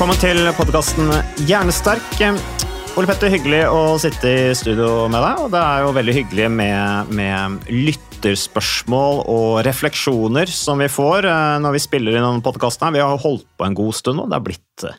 Velkommen til podkasten Hjernesterk. Ole Petter, hyggelig å sitte i studio med deg. Og det er jo veldig hyggelig med, med lytterspørsmål og refleksjoner som vi får eh, når vi spiller inn denne podkasten. Vi har holdt på en god stund nå. Det har blitt eh,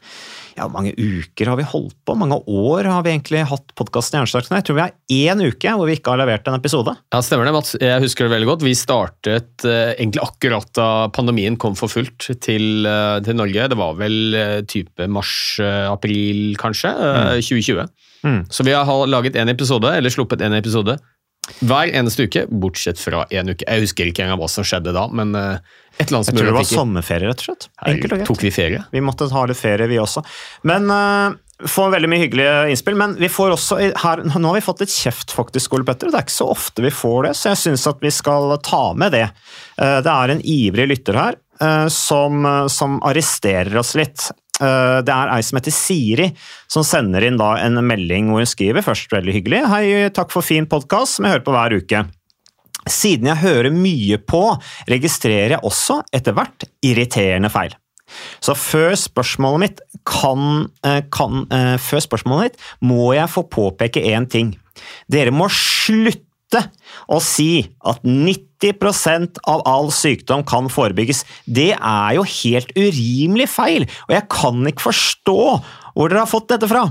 ja, hvor mange uker har vi holdt på? Mange år har vi egentlig hatt podkasten Hjernesterk? Jeg tror vi har én uke hvor vi ikke har levert en episode. Ja, stemmer det, Mats. Jeg husker det veldig godt. Vi startet eh, egentlig akkurat da pandemien kom for fullt til, eh, til Norge. Det var vel eh, type mars-april, kanskje, eh, 2020. Mm. Så vi har laget en episode, eller sluppet en episode, hver eneste uke, bortsett fra en uke. Jeg husker ikke engang hva som skjedde da, men eh, et eller annet Jeg tror det var sommerferie, rett og slett. Enkelt og greit. Tok vi ferie? Vi måtte ha litt ferie, vi også. Men uh, får veldig mye hyggelige innspill. Men vi får også her, nå har vi fått litt kjeft, faktisk, Ole Petter. Det er ikke så ofte vi får det, så jeg syns at vi skal ta med det. Uh, det er en ivrig lytter her Uh, som, som arresterer oss litt. Eh, Det er ei som heter Siri, som sender inn en melding hvor hun skriver først veldig hyggelig. Hei, takk for fin podkast som jeg hører på hver uke. Siden jeg hører mye på, registrerer jeg også etter hvert irriterende feil. Så før spørsmålet mitt kan, eh, kan eh, Før spørsmålet mitt må jeg få påpeke én ting. Dere må slutte å si at 90% av all sykdom kan forebygges. Det er jo helt urimelig feil, og jeg kan ikke forstå hvor dere har fått dette fra.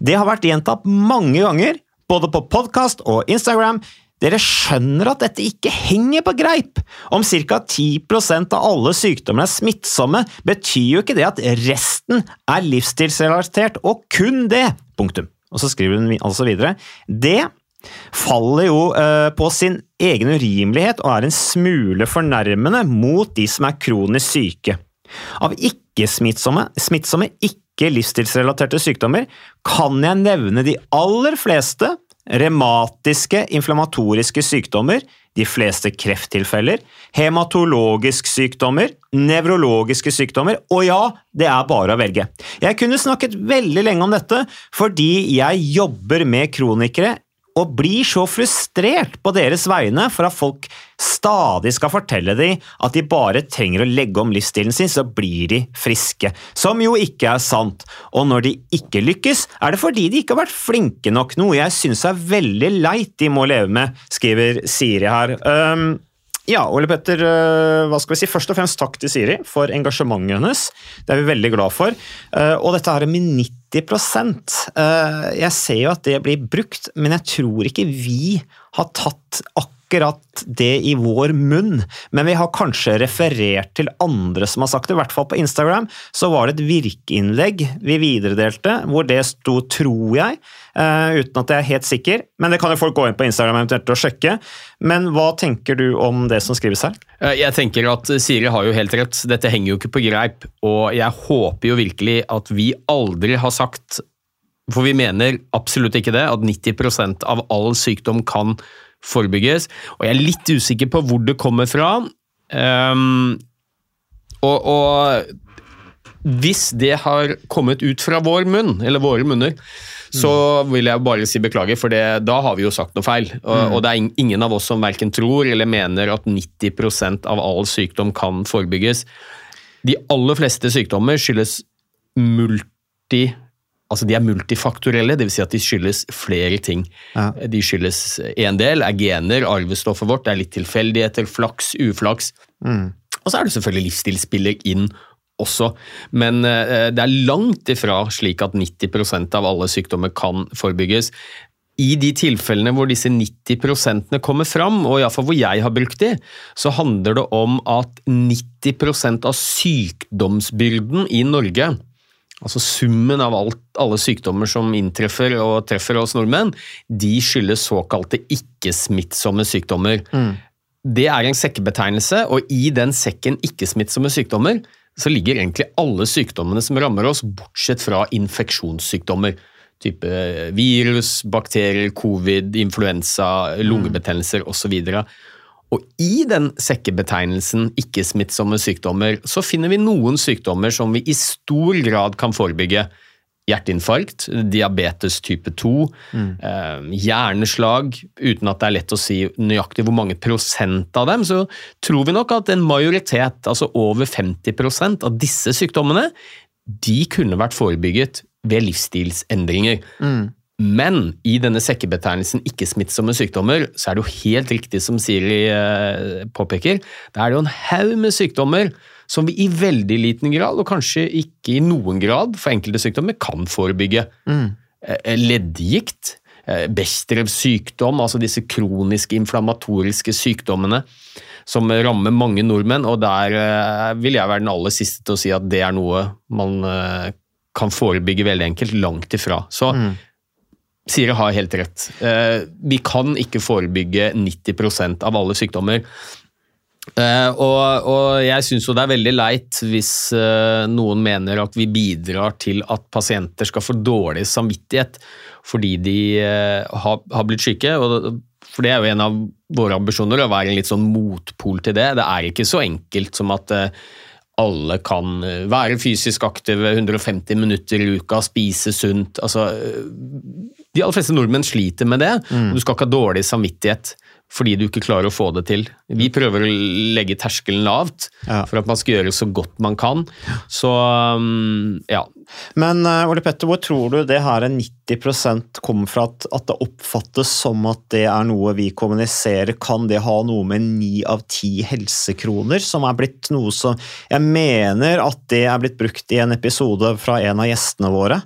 Det har vært gjentatt mange ganger, både på podkast og Instagram. Dere skjønner at dette ikke henger på greip! Om ca. 10% av alle sykdommer er smittsomme, betyr jo ikke det at resten er livsstilsrelatert, og kun det! Punktum. Og så skriver hun altså videre. Det faller jo eh, på sin egen urimelighet og er en smule fornærmende mot de som er kronisk syke. Av ikke-smittsomme, smittsomme ikke-livsstilsrelaterte sykdommer kan jeg nevne de aller fleste revmatiske, inflammatoriske sykdommer, de fleste krefttilfeller, hematologiske sykdommer, nevrologiske sykdommer, og ja, det er bare å velge. Jeg kunne snakket veldig lenge om dette fordi jeg jobber med kronikere og blir så frustrert på deres vegne for at folk stadig skal fortelle dem at de bare trenger å legge om livsstilen sin, så blir de friske. Som jo ikke er sant. Og når de ikke lykkes, er det fordi de ikke har vært flinke nok, noe jeg syns er veldig leit de må leve med, skriver Siri her. Um, ja, Ole Petter, øh, hva skal vi si? Først og fremst takk til Siri for engasjementet hennes. Det er vi veldig glad for. Eh, Og dette her med 90 eh, Jeg ser jo at det blir brukt, men jeg tror ikke vi har tatt akkurat det i vår munn. Men vi har kanskje referert til andre som har sagt det. I hvert fall på Instagram så var det et virkeinnlegg vi videredelte, hvor det sto 'tror jeg', eh, uten at jeg er helt sikker. Men det kan jo folk gå inn på Instagram eventuelt og sjekke. Men hva tenker du om det som skrives her? Eh, Jeg tenker at Siri har jo helt rett. Dette henger jo ikke på greip. Og jeg håper jo virkelig at vi aldri har sagt, for vi mener absolutt ikke det, at 90% av all sykdom kan forebygges. Og jeg er litt usikker på hvor det kommer fra. Um, og, og hvis det har kommet ut fra vår munn, eller våre munner, så vil jeg bare si beklager, for det, da har vi jo sagt noe feil. Og, og det er ingen av oss som verken tror eller mener at 90% av all sykdom kan forebygges. De aller fleste sykdommer skyldes Altså, De er multifaktorelle, dvs. Si at de skyldes flere ting. Ja. De skyldes En del er gener, arvestoffet vårt, det er litt tilfeldigheter, flaks, uflaks. Og så er det selvfølgelig livsstilsspiller inn også, men eh, det er langt ifra slik at 90% av alle sykdommer kan forebygges. I de tilfellene hvor disse 90% kommer fram, og iallfall hvor jeg har brukt de, så handler det om at 90% av sykdomsbyrden i Norge Altså Summen av alt, alle sykdommer som inntreffer og treffer oss nordmenn, de skyldes såkalte ikke-smittsomme sykdommer. Det er en sekkebetegnelse, og i den sekken ikke-smittsomme sykdommer så ligger egentlig alle sykdommene som rammer oss, bortsett fra infeksjonssykdommer. Type virus, bakterier, covid, influensa, lungebetennelser osv. Og i den sekkebetegnelsen ikke-smittsomme sykdommer, så finner vi noen sykdommer som vi i stor grad kan forebygge. Hjerteinfarkt, diabetes type 2, eh, hjerneslag. Uten at det er lett å si nøyaktig hvor mange prosent av dem, så tror vi nok at en majoritet, altså over 50% av disse sykdommene, de kunne vært forebygget ved livsstilsendringer. Men i denne sekkebetegnelsen ikke-smittsomme sykdommer, så er det jo helt riktig som Siri eh, påpeker, da er det jo en haug med sykdommer som vi i veldig liten grad, og kanskje ikke i noen grad for enkelte sykdommer, kan forebygge. Mm. Leddgikt, eh, Bechdrevs sykdom, altså disse kroniske inflammatoriske sykdommene som rammer mange nordmenn, og der eh, vil jeg være den aller siste til å si at det er noe man eh, kan forebygge veldig enkelt, langt ifra. Så Siri har helt rett. Eh, Vi kan ikke forebygge 90% av alle sykdommer. Eh, Og, og jeg syns jo det er veldig leit hvis eh, noen mener at vi bidrar til at pasienter skal få dårlig samvittighet fordi de har, har blitt syke. Og, for det er jo en av våre ambisjoner å være en litt sånn motpol til det. Det er ikke så enkelt som at alle kan være fysisk aktive 150 minutter i uka, spise sunt. Altså, de aller fleste nordmenn sliter med det, og du skal ikke ha dårlig samvittighet fordi du ikke klarer å få det til. Vi prøver å legge terskelen lavt Ja. for at man skal gjøre så godt man kan. Så um, ja. Men eh, Ole Petter, hvor tror du det her 90% kommer fra at, at det oppfattes som at det er noe vi kommuniserer? Kan det ha noe med ni av ti helsekroner, som er blitt noe som Jeg mener at det er blitt brukt i en episode fra en av gjestene våre.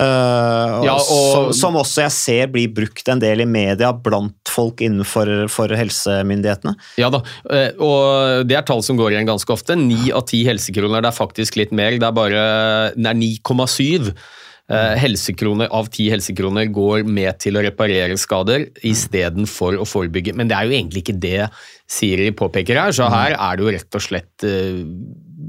Eh, Ja, og- som, som også jeg ser blir brukt en del i media blant folk innenfor for helsemyndighetene. Ja da, eh, og det er tall som går igjen ganske ofte. Ni av ti helsekroner, det er faktisk litt mer. Det er bare er 9,7 Uh, helsekroner av ti helsekroner går med til å reparere skader istedenfor å forebygge. Men det er jo egentlig ikke det Siri påpeker her, så her er det jo rett og slett eh,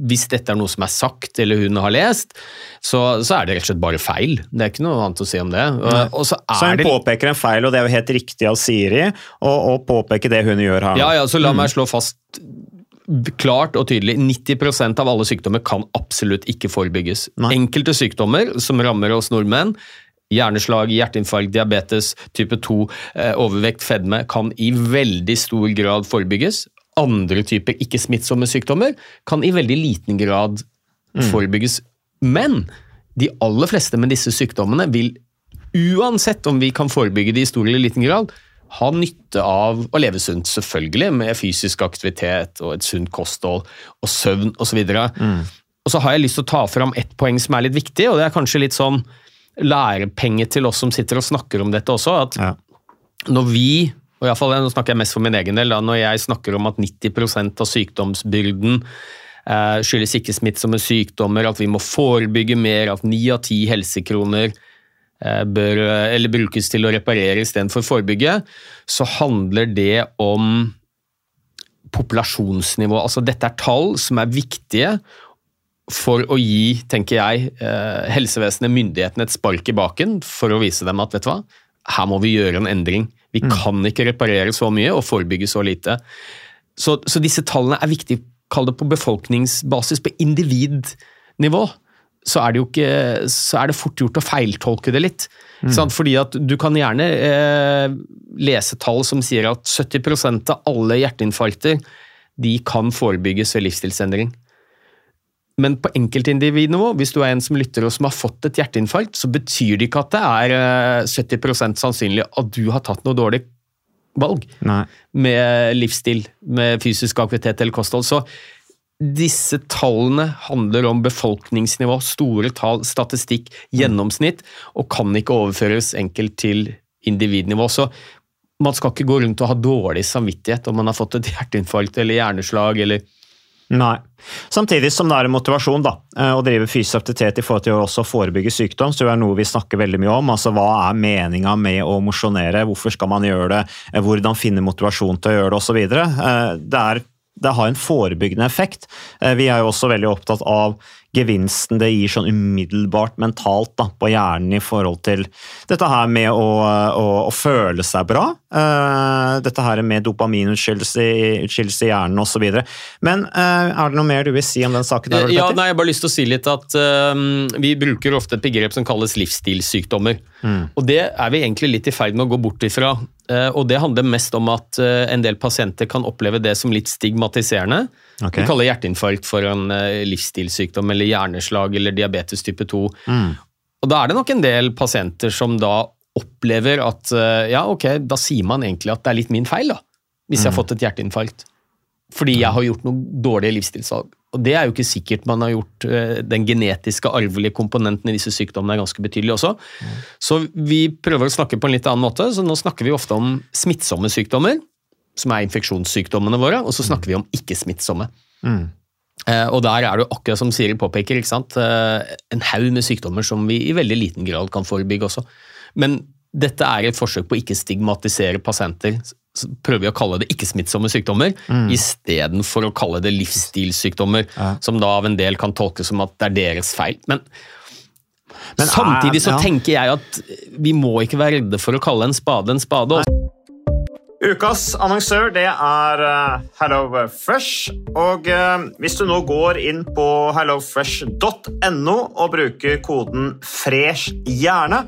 Hvis dette er noe som er sagt eller hun har lest, så, så er det rett og slett bare feil. Det er ikke noe annet å si om det. Og, og så Så hun det påpeker en feil, og det er jo helt riktig av Siri å påpeke det hun gjør her. Ja, ja, så la meg slå fast klart og tydelig. 90% av alle sykdommer kan absolutt ikke forebygges. Nei. Enkelte sykdommer som rammer oss nordmenn, hjerneslag, hjerteinfarkt, diabetes, type 2, eh, overvekt, fedme, kan i veldig stor grad forebygges. Andre typer ikke-smittsomme sykdommer kan i veldig liten grad forebygges. Men de aller fleste med disse sykdommene vil uansett om vi kan forebygge det i stor eller liten grad, ha nytte av å leve sunt, selvfølgelig, med fysisk aktivitet og et sunt kosthold og søvn osv. Mm. Og så har jeg lyst til å ta fram ett poeng som er litt viktig, og det er kanskje litt sånn lærepenge til oss som sitter og snakker om dette også. at Ja. når vi, og i nå snakker jeg mest for min egen del, da, når jeg snakker om at 90 av sykdomsbyrden eh, skyldes ikke-smittsomme sykdommer, at vi må forebygge mer, at ni av ti helsekroner eh, bør, eller brukes til å reparere istedenfor forebygge, så handler det om populasjonsnivå. Altså, dette er tall som er viktige for å gi, tenker jeg, eh, helsevesenet, myndighetene et spark i baken for å vise dem at vet du hva, her må vi gjøre en endring. Vi kan ikke reparere så mye og forebygge så lite. Så, så disse tallene er viktige, kall det på befolkningsbasis, på individnivå. Så er det jo ikke, så er det fort gjort å feiltolke det litt. Sant? Fordi at du kan gjerne eh, lese tall som sier at 70% av alle hjerteinfarkter de kan forebygges ved livsstilsendring. Men på enkeltindividnivå, hvis du er en som lytter og som har fått et hjerteinfarkt, så betyr det ikke at det er eh, 70% sannsynlig at du har tatt noe dårlig valg Nei. med livsstil, med fysisk aktivitet eller kosthold. Så disse tallene handler om befolkningsnivå, store tall, statistikk, gjennomsnitt, og kan ikke overføres enkelt til individnivå. Så man skal ikke gå rundt og ha dårlig samvittighet om man har fått et hjerteinfarkt eller hjerneslag eller Nei. Samtidig som det er en motivasjon da, eh, å drive fysisk aktivitet i forhold til å også forebygge sykdom, så det er noe vi snakker veldig mye om. altså Hva er meninga med å mosjonere, hvorfor skal man gjøre det, Eh, hvordan finne motivasjon til å gjøre det osv. Det, er- det har en forebyggende effekt. Eh, Vi er jo også veldig opptatt av gevinsten det gir sånn umiddelbart mentalt da, på hjernen i forhold til dette her med å, å, å føle seg bra. Eh, dette her med dopaminutskillelse i, hjernen osv. Men eh, er det noe mer du vil si om den saken? der, Ja, nei, Jeg har bare lyst til å si litt at uh, Vi bruker ofte et begrep som kalles livsstilssykdommer. Og Det er vi egentlig litt i ferd med å gå bort ifra. Eh, og Det handler mest om at en del pasienter kan oppleve det som litt stigmatiserende. Okay. Vi kaller hjerteinfarkt for en livsstilssykdom eller hjerneslag eller diabetes type 2. Og Da er det nok en del pasienter som da opplever at eh, ja, ok, da sier man egentlig at det er litt min feil, da. Hvis jeg har fått et hjerteinfarkt. Fordi jeg har gjort noen dårlige livsstilsvalg. Og det er jo ikke sikkert man har gjort eh, Den genetiske, arvelige komponenten i disse sykdommene er ganske betydelig også. Så vi prøver å snakke på en litt annen måte. Så nå snakker vi ofte om smittsomme sykdommer, som er infeksjonssykdommene våre, og så snakker vi om ikke-smittsomme. Mm. Og der er det jo akkurat som Siri påpeker? Eh, en haug med sykdommer som vi i veldig liten grad kan forebygge også. Men dette er et forsøk på å ikke stigmatisere pasienter. Så prøver vi å kalle det ikke-smittsomme sykdommer, Mm. istedenfor å kalle det livsstilssykdommer, som da av en del kan tolkes som at det er deres feil. Men, Men samtidig så ja. tenker jeg at vi må ikke være redde for å kalle en spade en spade. Nei. Ukas annonsør det er HelloFresh. Og eh, hvis du nå går inn på hellofresh.no og bruker koden 'fresh hjerne',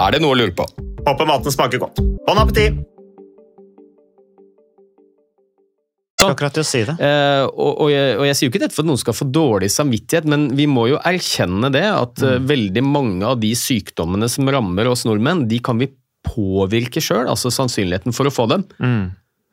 Er det noe å lure på? Håper maten smaker godt. Bon appétit! Skal akkurat til å si det. Eh, og, og, jeg, og, jeg, sier jo ikke dette for at noen skal få dårlig samvittighet, men vi må jo erkjenne det at mm. uh, veldig mange av de sykdommene som rammer oss nordmenn, de kan vi påvirke sjøl, altså sannsynligheten for å få dem. Mm.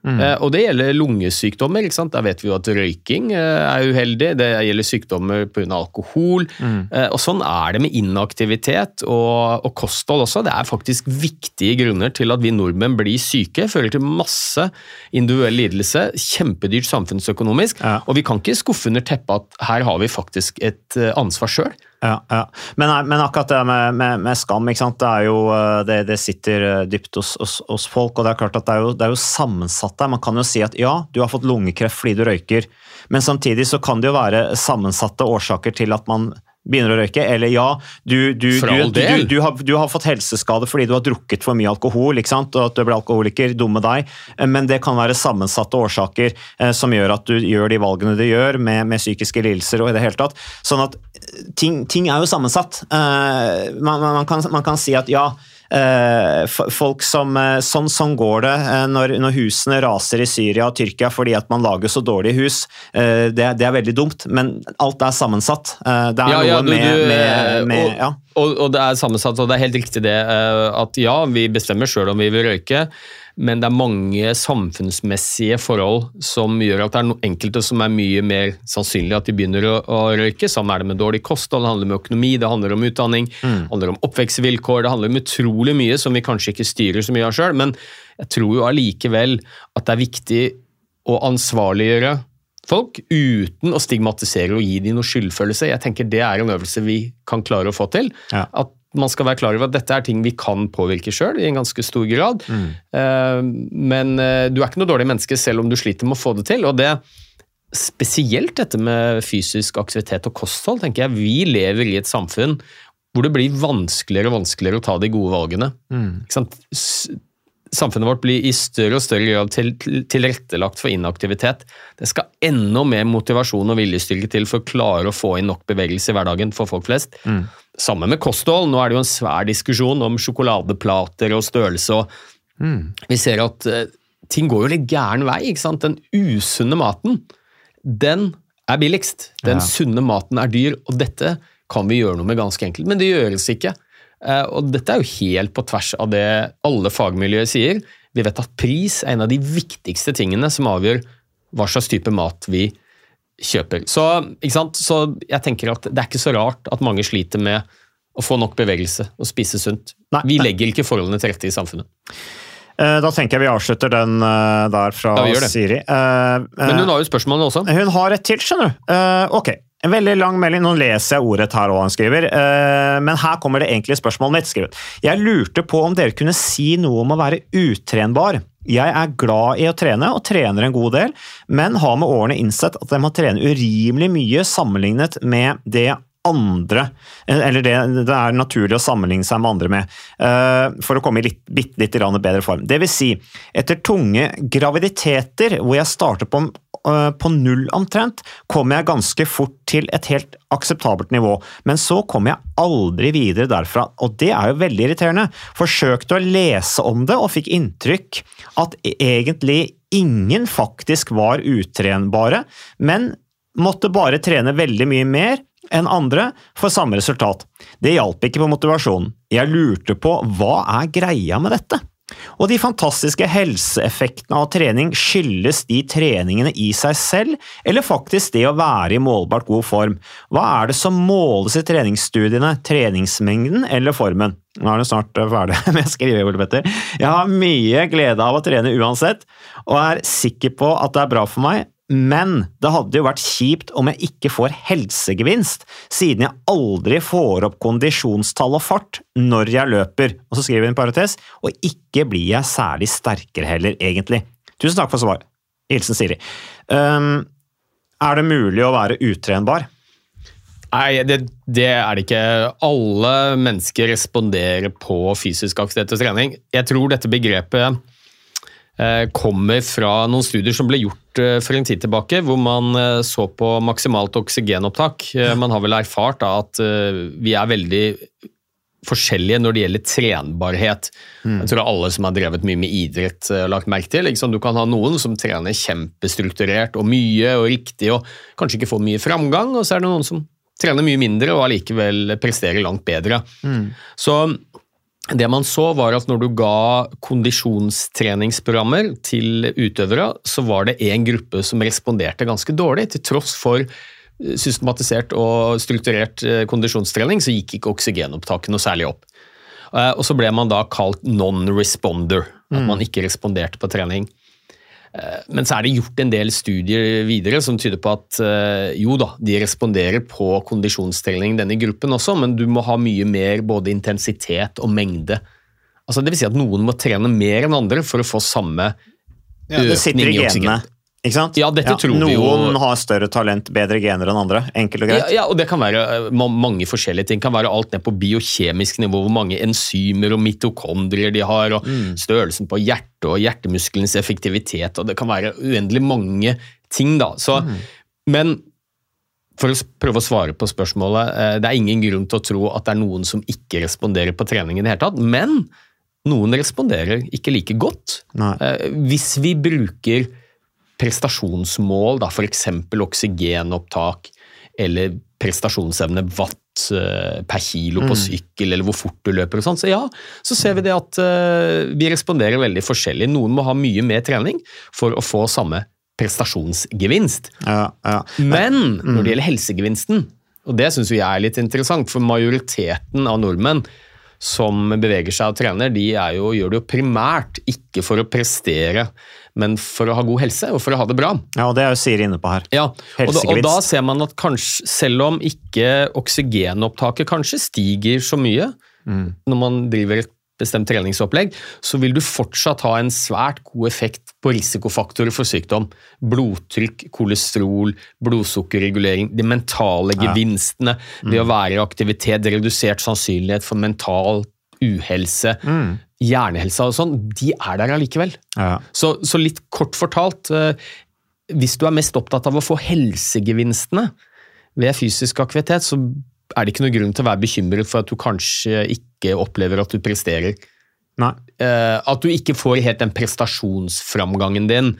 Mm. Eh, og det gjelder lungesykdommer. ikke sant? Der vet vi jo at røyking eh, er uheldig. Det gjelder sykdommer pga. alkohol. Mm. Eh, og sånn er det med inaktivitet og, og, kosthold også. Det er faktisk viktige grunner til at vi nordmenn blir syke. Fører til masse individuell lidelse. Kjempedyrt samfunnsøkonomisk. Ja. Og vi kan ikke skuffe under teppet at her har vi faktisk et ansvar sjøl. Ja. Men, men, akkurat det med, med, med, skam, det, jo, eh, det, det, sitter eh, dypt hos, hos, hos, folk. og Det er klart at det er, jo, det er jo sammensatt der. Man kan jo si at ja, du har fått lungekreft fordi du røyker, men samtidig så kan det jo være sammensatte årsaker til at man begynner å røyke, eller ja, du, du, du, du har, har, fått helseskade fordi du har drukket for mye alkohol, ikke sant? og at du ble alkoholiker, dumme deg, men det kan være sammensatte årsaker eh, som gjør at du gjør de valgene du gjør med, med psykiske lidelser og i det hele tatt. Sånn at ting, ting er jo sammensatt. Eh, man, man, kan, man kan si at ja, Eh, folk som eh, Sånn, sånn går det eh, når, når, husene raser i Syria og Tyrkia fordi at man lager så dårlige hus. Det, det er veldig dumt, men alt er sammensatt. Det er ja, ja, noe du, med, med, med og, ja. og, og, det er sammensatt, og det er helt riktig det at ja, vi bestemmer sjøl om vi vil røyke men det er mange samfunnsmessige forhold som gjør at det er enkelte som er mye mer sannsynlig at de begynner å, å røyke. Sammen er det med dårlig kosthold, det handler om økonomi, det handler om utdanning, mm. det handler om oppvekstvilkår, det handler om utrolig mye som vi kanskje ikke styrer så mye av sjøl. Men jeg tror jo allikevel at det er viktig å ansvarliggjøre folk uten å stigmatisere og gi dem noe skyldfølelse. Jeg tenker Det er en øvelse vi kan klare å få til. Ja. At man skal være klar over at dette er ting vi kan påvirke sjøl, i en ganske stor grad. Mm. Uh, men uh, du er ikke noe dårlig menneske selv om du sliter med å få det til. og det Spesielt dette med fysisk aktivitet og kosthold. tenker jeg, Vi lever i et samfunn hvor det blir vanskeligere og vanskeligere å ta de gode valgene. Mm. Samfunnet vårt blir i større og større grad til, tilrettelagt for inaktivitet. Det skal enda mer motivasjon og viljestyrke til for å klare å få inn nok bevegelse i hverdagen for folk flest. Mm. Samme med kosthold. Nå er det jo en svær diskusjon om sjokoladeplater og størrelse. og mm. Vi ser at uh, ting går jo litt gæren vei. ikke sant? Den usunne maten, den er billigst. Den ja. sunne maten er dyr, og dette kan vi gjøre noe med ganske enkelt. Men det gjøres ikke. Uh, og dette er jo helt på tvers av det alle fagmiljøer sier. Vi vet at pris er en av de viktigste tingene som avgjør hva slags type mat vi kjøper. Så, så, jeg tenker at det er ikke så rart at mange sliter med å få nok bevegelse og spise sunt. Nei, vi legger ikke forholdene til rette i samfunnet. Eh, da tenker jeg vi avslutter den eh, der fra Siri. Uh, Men hun har jo spørsmålene også. Hun har et til, skjønner du. Ok. En veldig lang melding. Nå leser jeg ordet her han skriver. Uh, men her kommer det egentlige spørsmålet mitt. Skriver. Jeg lurte på om dere kunne si noe om å være utrenbar. Jeg er glad i å trene, og trener en god del, men har med årene innsett at jeg må trene urimelig mye sammenlignet med det andre, eller det det er naturlig å sammenligne seg med andre med, eh, for å komme i litt, bitte litt bedre form. Det vil si, etter tunge graviditeter hvor jeg starter på Eh, på null omtrent, kom jeg ganske fort til et helt akseptabelt nivå. Men så kom jeg aldri videre derfra, og det er jo veldig irriterende. Forsøkte å lese om det og fikk inntrykk at egentlig ingen faktisk var utrenbare, men måtte bare trene veldig mye mer enn andre for samme resultat. Det hjalp ikke på motivasjonen. Jeg lurte på hva er greia med dette? Og de fantastiske helseeffektene av trening skyldes de treningene i seg selv, eller faktisk det å være i målbart god form? Hva er det som måles i treningsstudiene, treningsmengden eller formen? Nå er det snart ferdig med å skrive, Ole Petter. Jeg har mye glede av å trene uansett, og er sikker på at det er bra for meg, men det hadde jo vært kjipt om jeg ikke får helsegevinst, siden jeg aldri får opp kondisjonstall og fart når jeg løper, og så skriver hun en parentes, og ikke blir jeg særlig sterkere heller, egentlig. Tusen takk for svar. Hilsen Siri. Um, Er det mulig å være utrenbar? Nei, det, det er det ikke. Alle mennesker responderer på fysisk aktivitet og trening. Jeg tror dette begrepet kommer fra noen studier som ble gjort eh, for en tid tilbake, hvor man eh, så på maksimalt oksygenopptak. Eh, Man har vel erfart da, at eh, vi er veldig forskjellige når det gjelder trenbarhet. Jeg tror alle som har drevet mye med idrett eh, har lagt merke til. Liksom, du kan ha noen som trener kjempestrukturert og mye og riktig og kanskje ikke får mye framgang, og så er det noen som trener mye mindre og allikevel presterer langt bedre. Så det man så var at når du ga kondisjonstreningsprogrammer til utøvere, så var det en gruppe som responderte ganske dårlig, til tross for eh, systematisert og strukturert eh, kondisjonstrening, så gikk ikke oksygenopptaket noe særlig opp. Eh, Og så ble man da kalt non-responder, at man ikke responderte på trening. Eh, Men så er det gjort en del studier videre som tyder på at eh, jo da, de responderer på kondisjonstrening denne gruppen også, men du må ha mye mer både intensitet og mengde. Altså det vil si at noen må trene mer enn andre for å få samme Ja, det sitter økning i oksygen. Ikke sant? Ja, dette tror vi jo- Noen har større talent, bedre gener enn andre. Enkelt og greit. Ja, ja, og det kan være eh, mange forskjellige ting. Det kan være alt ned på biokjemisk nivå, hvor mange enzymer og mitokondrier de har, og Mm. størrelsen på hjertet og hjertemuskelens effektivitet, og det kan være uendelig mange ting, da. Så, Mm. Men for å prøve å svare på spørsmålet, eh, det er ingen grunn til å tro at det er noen som ikke responderer på trening i det hele tatt, men noen responderer ikke like godt. Nei. Eh, Hvis vi bruker prestasjonsmål, f.eks. oksygenopptak eller prestasjonsevne watt eh, per kilo på sykkel, eller hvor fort du løper og sånn, så ja, så ser vi det at eh, vi responderer veldig forskjellig. Noen må ha mye mer trening for å få samme prestasjonsgevinst. Ja, ja. Men når det gjelder helsegevinsten, og det syns jeg er litt interessant, for majoriteten av nordmenn som beveger seg og trener, de er jo, gjør det jo primært ikke for å prestere, men for å ha god helse og for å ha det bra. ja, og det er jo Siri inne på her. Ja, og da, og da ser man at kanskje, selv om ikke oksygenopptaket kanskje stiger så mye når man driver et bestemt treningsopplegg, så vil du fortsatt ha en svært god effekt på risikofaktorer for sykdom. Blodtrykk, kolesterol, blodsukkerregulering, de mentale gevinstene ved å være i aktivitet, redusert sannsynlighet for mental uhelse, hjernehelse og sånn, de er der allikevel. Ja. Så, så litt kort fortalt, eh, hvis du er mest opptatt av å få helsegevinstene ved fysisk aktivitet, så er det ikke noen grunn til å være bekymret for at du kanskje ikke opplever at du presterer. Nei. Eh, At du ikke får helt den prestasjonsframgangen din.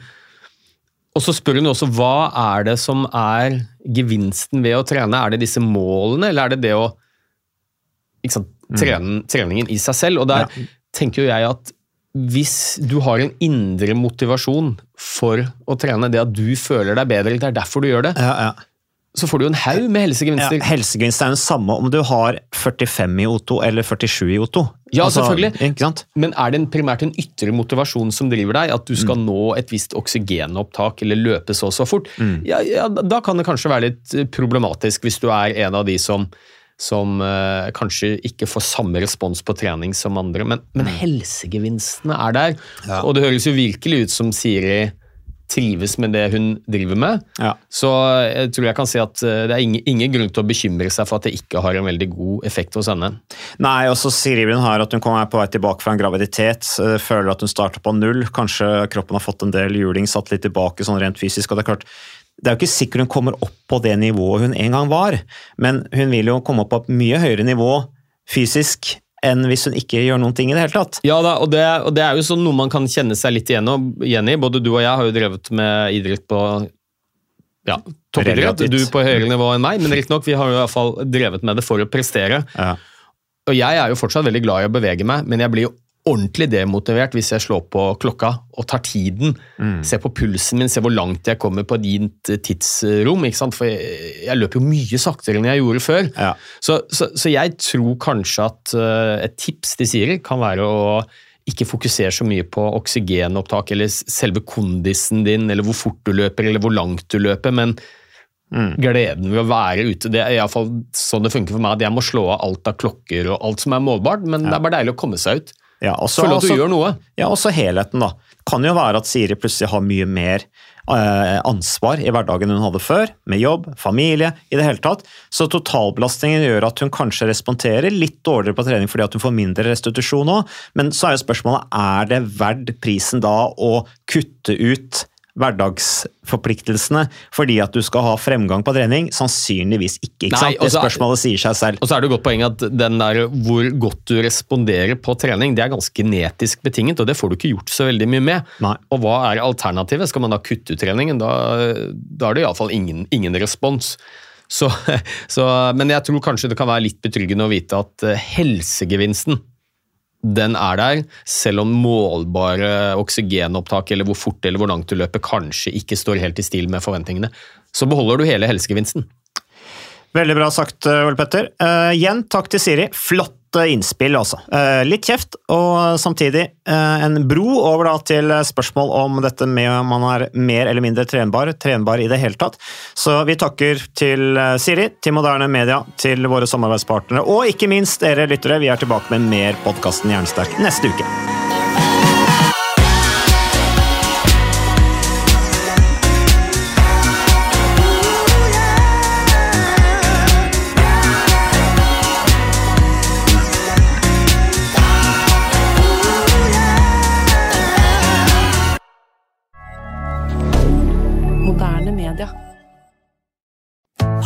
Og så spør hun også hva er det som er gevinsten ved å trene? Er det disse målene, eller er det det å sant, trene, treningen i seg selv? Og der tenker jo jeg at hvis du har en indre motivasjon for å trene, det at du føler deg bedre, det er derfor du gjør det, Ja, ja. Så får du jo en haug med helsegevinster. Ja, helsegevinster. helsegevinst er den samme om du har 45 i O2 eller 47 i O2. Ja, Altså, selvfølgelig. Men er det en, primært en ytre motivasjon som driver deg? At du skal nå et visst oksygenopptak eller løpe så og så fort? Ja, ja, da kan det kanskje være litt eh, problematisk hvis du er en av de som, som eh, kanskje ikke får samme respons på trening som andre. Men, men helsegevinstene er der. Og det høres jo virkelig ut som Siri trives med det hun driver med. Ja. Så jeg tror jeg kan si at eh, det er ingen, ingen grunn til å bekymre seg for at det ikke har en veldig god effekt hos henne. Nei, og så sier hun her at hun kommer på vei tilbake fra en graviditet, føler at hun starter på null, kanskje kroppen har fått en del juling, satt litt tilbake sånn rent fysisk, og det er klart, det er jo ikke sikkert hun kommer opp på det nivået hun en gang var, men hun vil jo komme opp på et mye høyere nivå fysisk enn hvis hun ikke gjør noen ting i det hele tatt. Ja, da, og, det, og det er jo sånn noe man kan kjenne seg litt igjen, i. Både du og jeg har jo drevet med idrett på ja, toppidrett. Du på høyere nivå enn meg, men riktignok, vi har jo i hvert fall drevet med det for å prestere. Ja. Og jeg er jo fortsatt veldig glad i å bevege meg, men jeg blir jo ordentlig demotivert hvis jeg slår på klokka og tar tiden. Ser på pulsen min, ser hvor langt jeg kommer på ditt tidsrom. ikke sant? For jeg, jeg løper jo mye saktere enn jeg gjorde før. Ja. Så, så, så jeg tror kanskje at eh, et tips de sier, kan være å ikke fokusere så mye på oksygenopptak eller selve kondisen din, eller hvor fort du løper, eller hvor langt du løper, men gleden ved å være ute. Det er i fall sånn det funker for meg, at jeg må slå av alt av klokker og alt som er målbart, men det er bare deilig å komme seg ut. Ja, og så- at du også- gjør noe. Ja, også helheten, da. Kan jo være at Siri plutselig har mye mer eh, ansvar i hverdagen hun hadde før, med jobb, familie, i det hele tatt. Så totalbelastningen gjør at hun kanskje responderer litt dårligere på trening fordi at hun får mindre restitusjon òg, men så er jo spørsmålet er det verdt prisen da å kutte ut hverdagsforpliktelsene fordi at du skal ha fremgang på trening? Sannsynligvis ikke. ikke Nei, sant? Det spørsmålet sier seg selv. Og så er det et godt poeng at den der hvor godt du responderer på trening, det er ganske genetisk betinget, og det får du ikke gjort så veldig mye med. Nei. Og hva er alternativet? Skal man da kutte ut treningen? Da, da er det iallfall ingen, ingen respons. Så, så, men jeg tror kanskje det kan være litt betryggende å vite at eh, helsegevinsten den er der, selv om målbare oksygenopptak eller hvor fort eller hvor langt du løper kanskje ikke står helt i stil med forventningene. Så beholder du hele helsegevinsten. Veldig bra sagt, Ole Petter. Uh, igjen takk til Siri. Flotte innspill, altså. Eh, litt kjeft, og samtidig eh, en bro over da til spørsmål om dette med om man er mer eller mindre trenbar, trenbar i det hele tatt. Så vi takker til eh, Siri, til Moderne Media, til våre samarbeidspartnere, og ikke minst dere lyttere. Vi er tilbake med mer podkasten Jernsterk neste uke.